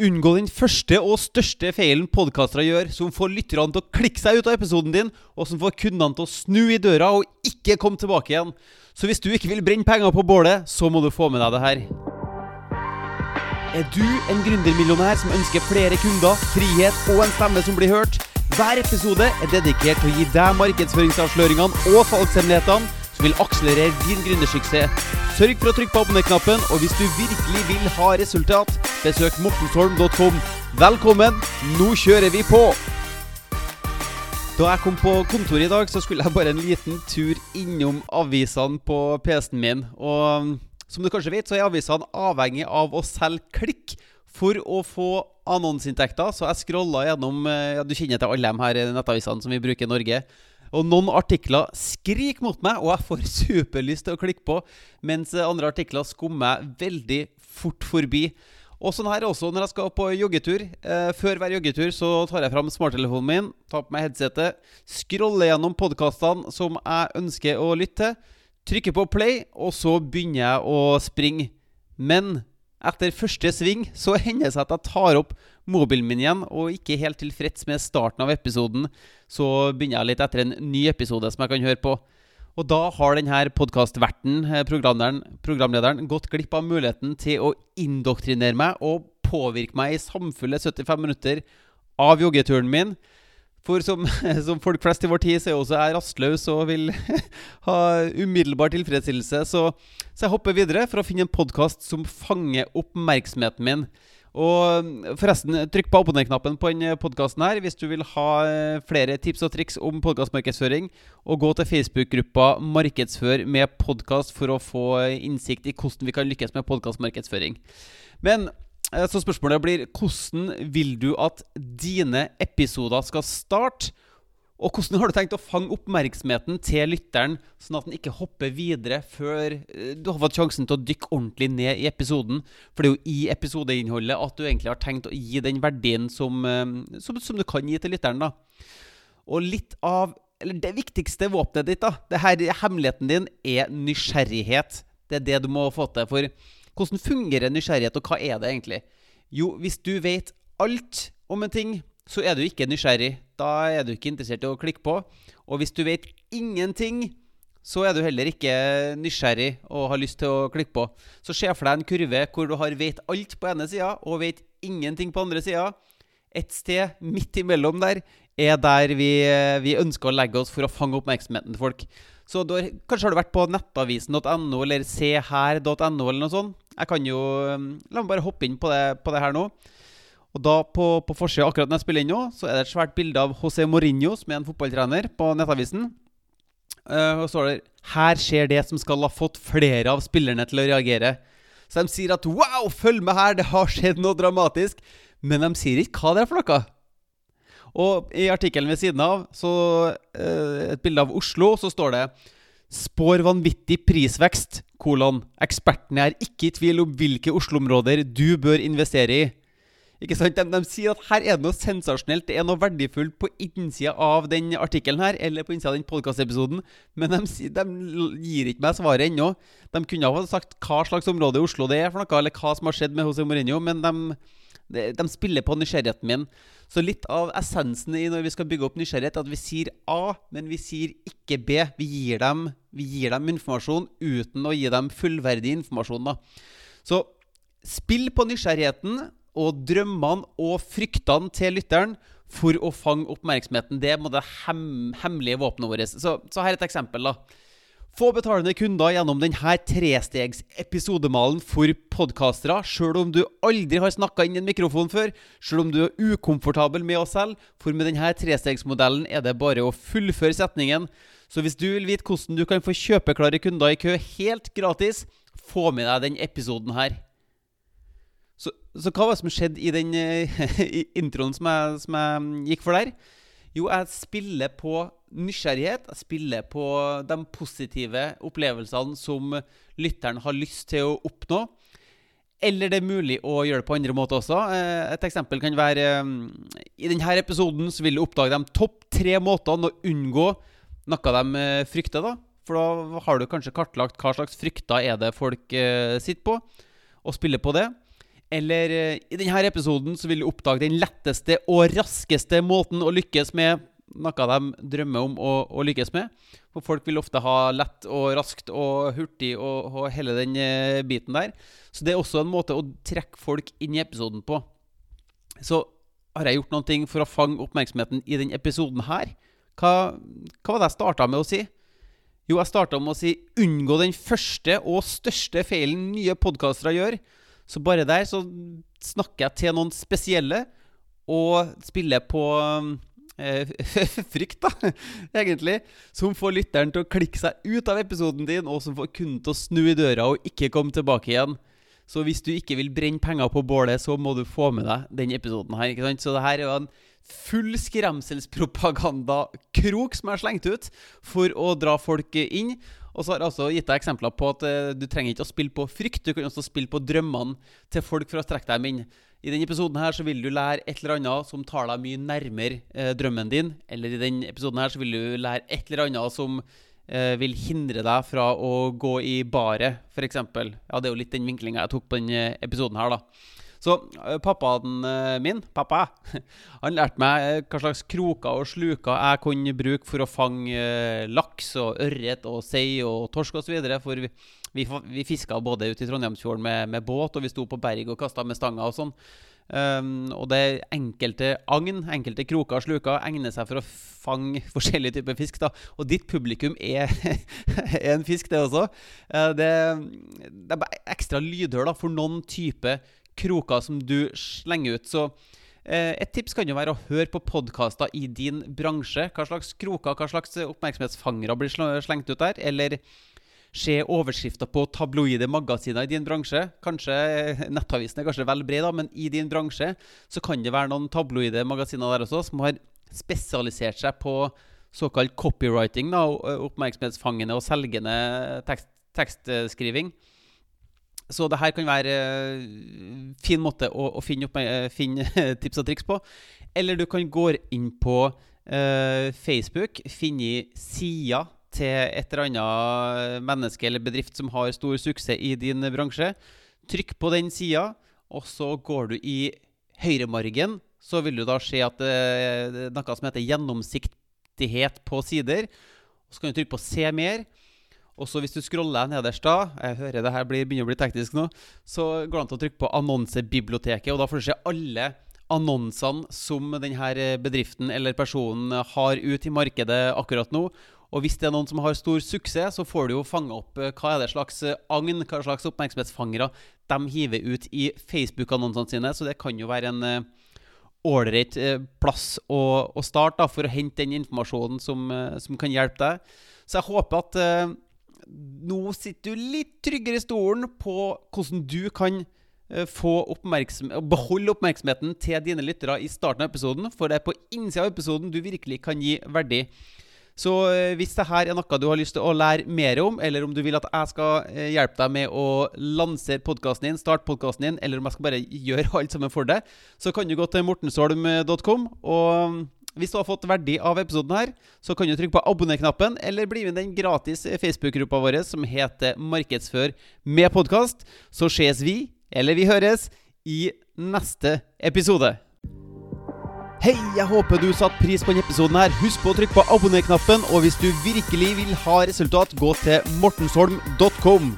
Unngå den første og største feilen podkastere gjør, som får lytterne til å klikke seg ut av episoden din, og som får kundene til å snu i døra og ikke komme tilbake igjen. Så hvis du ikke vil brenne penger på bålet, så må du få med deg det her. Er du en gründermillionær som ønsker flere kunder, frihet og en stemme som blir hørt? Hver episode er dedikert til å gi deg markedsføringsavsløringene og salgshemmelighetene som vil akselerere din gründersuksess. Sørg for å trykke på abonner-knappen, og hvis du virkelig vil ha resultat, besøk mortensholm.com. Velkommen, nå kjører vi på! Da jeg kom på kontoret i dag, så skulle jeg bare en liten tur innom avisene på PC-en min. Og um, som du kanskje vet, så er avisene avhengig av å selge klikk for å få annonseinntekter. Så jeg scrolla gjennom eh, ja, Du kjenner til alle de her nettavisene som vi bruker i Norge. Og noen artikler skriker mot meg, og jeg får superlyst til å klikke på, mens andre artikler skummer veldig fort forbi. Og sånn her også når jeg skal på joggetur. Eh, før hver joggetur så tar jeg fram smarttelefonen min, tar på meg headsetet, scroller gjennom podkastene som jeg ønsker å lytte til, trykker på play, og så begynner jeg å springe. Men etter første sving så hender det seg at jeg tar opp mobilen min igjen, og ikke helt tilfreds med starten av episoden, så begynner jeg litt etter en ny episode som jeg kan høre på. Og da har denne podkastverten, eh, programlederen, gått glipp av muligheten til å indoktrinere meg og påvirke meg i samfulle 75 minutter av joggeturen min. For som, som, folk flest i vår tid, så er også jeg rastløs og vil ha umiddelbar tilfredsstillelse. Så, så, jeg hopper videre for å finne en podkast som fanger oppmerksomheten min. Og forresten, trykk på abonner-knappen på denne podkasten her hvis du vil ha eh, flere tips og triks om podkastmarkedsføring. Og gå til Facebook-gruppa 'Markedsfør med podkast' for å få innsikt i hvordan vi kan lykkes med podkastmarkedsføring. Men Eh, så spørsmålet blir hvordan vil du at dine episoder skal starte? Og hvordan har du tenkt å fange oppmerksomheten til lytteren, sånn at den ikke hopper videre før eh, du har fått sjansen til å dykke ordentlig ned i episoden? For det er jo i episodeinnholdet at du egentlig har tenkt å gi den verdien som, eh, som, som du kan gi til lytteren. da. Og litt av Eller det viktigste våpenet ditt, da, det her, hemmeligheten din, er nysgjerrighet. Det er det du må få til. For hvordan fungerer nysgjerrighet, og hva er det egentlig? Jo, hvis du vet alt om en ting, så er du ikke nysgjerrig. Da er du ikke interessert i å klikke på. Og hvis du vet ingenting, så er du heller ikke nysgjerrig og har lyst til å klikke på. Så se for deg en kurve hvor du har vet alt på ene sida og vet ingenting på andre sida. Et sted midt imellom der er der vi, vi ønsker å legge oss for å fange oppmerksomheten til folk. Så da, kanskje har du vært på nettavisen.no eller seher.no eller noe sånt. Jeg kan jo um, La meg bare hoppe inn på det, på det her nå. Og da På, på forsida akkurat når jeg spiller inn nå, så er det et svært bilde av José Mourinho, som er en fotballtrener, på Nettavisen. Uh, og står det 'Her skjer det som skal ha fått flere av spillerne til å reagere'. Så de sier at 'wow, følg med her, det har skjedd noe dramatisk'. Men de sier ikke hva det er for noe. Og i artikkelen ved siden av, så uh, et bilde av Oslo, så står det Spår vanvittig prisvekst, kolon. Ekspertene er ikke i tvil om hvilke Oslo-områder du bør investere i. Ikke sant? De, de, sier at her er det noe sensasjonelt, det er noe verdifullt på innsida av den artikkelen her, eller på innsida av den podkastepisoden, men de, de, gir ikke meg svaret ennå. De kunne ha sagt hva slags område i Oslo det er for noe, eller hva som har skjedd med José Mourinho, men de de, de, spiller på nysgjerrigheten min. Så litt av essensen i når vi skal bygge opp nysgjerrighet, er at vi sier A, men vi sier ikke B. Vi gir dem, vi gir dem informasjon uten å gi dem fullverdig informasjon. Da. Så spill på nysgjerrigheten og drømmene og fryktene til lytteren for å fange oppmerksomheten. Det er det hem hemmelige våpenet vårt. Så, så her er et eksempel. da få betalende kunder gjennom denne trestegs episodemalen for podkastere, sjøl om du aldri har snakka inn i en mikrofon før, sjøl om du er ukomfortabel med oss selv, for med denne trestegsmodellen er det bare å fullføre setningen. Så hvis du vil vite hvordan du kan få kjøpeklare kunder i kø helt gratis, få med deg den episoden her. Så, hva var det som skjedde i den i introen som jeg, som jeg gikk for der? Jo, jeg spiller på nysgjerrighet. Jeg spiller på de positive opplevelsene som lytteren har lyst til å oppnå. Eller det er mulig å gjøre det på andre måter også. Eh, et eksempel kan være eh, I denne episoden så vil du oppdage de topp tre måtene å unngå noe de eh, frykter. da For da har du kanskje kartlagt hva slags frykter er det folk sitter på, og spiller på det. Eller eh, i denne episoden så vil du oppdage den letteste og raskeste måten å lykkes med noe de drømmer om å, å lykkes med. For folk vil ofte ha lett og raskt og hurtig og, og hele den eh, biten der. Så det er også en måte å trekke folk inn i episoden på. Så har jeg gjort noen ting for å fange oppmerksomheten i denne episoden her. Hva, hva var det jeg starta med å si? Jo, jeg starta med å si 'unngå den første og største feilen nye podkastere gjør'. Så bare der så snakker jeg til noen spesielle og spiller på eh, frykt, da, egentlig. Som får lytteren til å klikke seg ut av episoden din, og som får kunden til å snu i døra og ikke komme tilbake igjen. Så hvis du ikke vil brenne penger på bålet, så må du få med deg den episoden her. ikke sant? Så det her er jo en full skremselspropagandakrok som jeg har slengt ut for å dra folk inn. Og så har jeg også gitt deg eksempler på at uh, du trenger ikke å spille på frykt, du kan også spille på drømmene til folk for å strekke dem inn. I denne episoden her så vil du lære et eller annet som tar deg mye nærmere eh, drømmen din. Eller i denne episoden her så vil du lære et eller annet som eh, vil hindre deg fra å gå i baret, f.eks. Ja, det er jo litt den vinklinga jeg tok på denne episoden her, da. Så pappaen min, pappa, han lærte meg hva slags kroker og sluker jeg kunne bruke for å fange laks og ørret og sei og torsk osv. For vi, vi, vi fiska både ute i Trondheimsfjorden med, med, båt, og vi sto på berg og kasta med stanga og sånn. Um, og det enkelte agn, enkelte kroker og sluker, egner seg for å fange forskjellige typer fisk. da Og ditt publikum er, er en fisk, det også. Uh, det, det, er bare ekstra lydhør da for noen type kroker som du slenger ut. Så eh, et tips kan jo være å høre på podkaster i din bransje. Hva slags kroker, hva slags oppmerksomhetsfangere blir slengt ut der? Eller se overskrifter på tabloide magasiner i din bransje. Kanskje eh, Nettavisen er kanskje vel bred, da, men i din bransje så kan det være noen tabloide magasiner der også som har spesialisert seg på såkalt copywriting, da, oppmerksomhetsfangende og selgende tekst, tekstskriving. Så det her kan være en uh, fin måte å, å finne, opp, uh, finne tips og triks på. Eller du kan gå inn på uh, Facebook, finne sida til et eller annet menneske eller bedrift som har stor suksess i din bransje. Trykk på den sida, og så går du i høyremargen. Så vil du da se at det er noe som heter gjennomsiktighet på sider. Så kan du trykke på 'se mer'. Og så hvis du scroller nederst da Jeg hører det her blir, begynner å bli teknisk nå. Så går det an til å trykke på annonsebiblioteket, og da får du se alle annonsene som denne bedriften eller personen har ut i markedet akkurat nå. Og hvis det er noen som har stor suksess, så får du jo fange opp eh, hva er det slags eh, agn, hva slags oppmerksomhetsfangere de hiver ut i Facebook-annonsene sine. Så det kan jo være en eh, ålreit plass å, å, starte da, for å hente den informasjonen som, som kan hjelpe deg. Så jeg håper at nå sitter du litt tryggere i stolen på hvordan du kan eh, få oppmerksom beholde oppmerksomheten til dine lyttere i starten av episoden, for det er på innsida av episoden du virkelig kan gi verdi. Så eh, hvis det her er noe du har lyst til å lære mer om, eller om du vil at jeg skal eh, hjelpe deg med å lansere podkasten din, starte podkasten din, eller om jeg skal bare gjøre alt sammen for deg, så kan du gå til mortensholm.com og hvis du har fått verdi av episoden her, så kan du trykke på abonner-knappen, eller bli med i den gratis Facebook-gruppa vår som heter Markedsfør med podkast. Så ses vi, eller vi høres, i neste episode. Hei, jeg håper du satte pris på denne episoden. her Husk på å trykke på abonner-knappen. Og hvis du virkelig vil ha resultat, gå til mortensholm.com.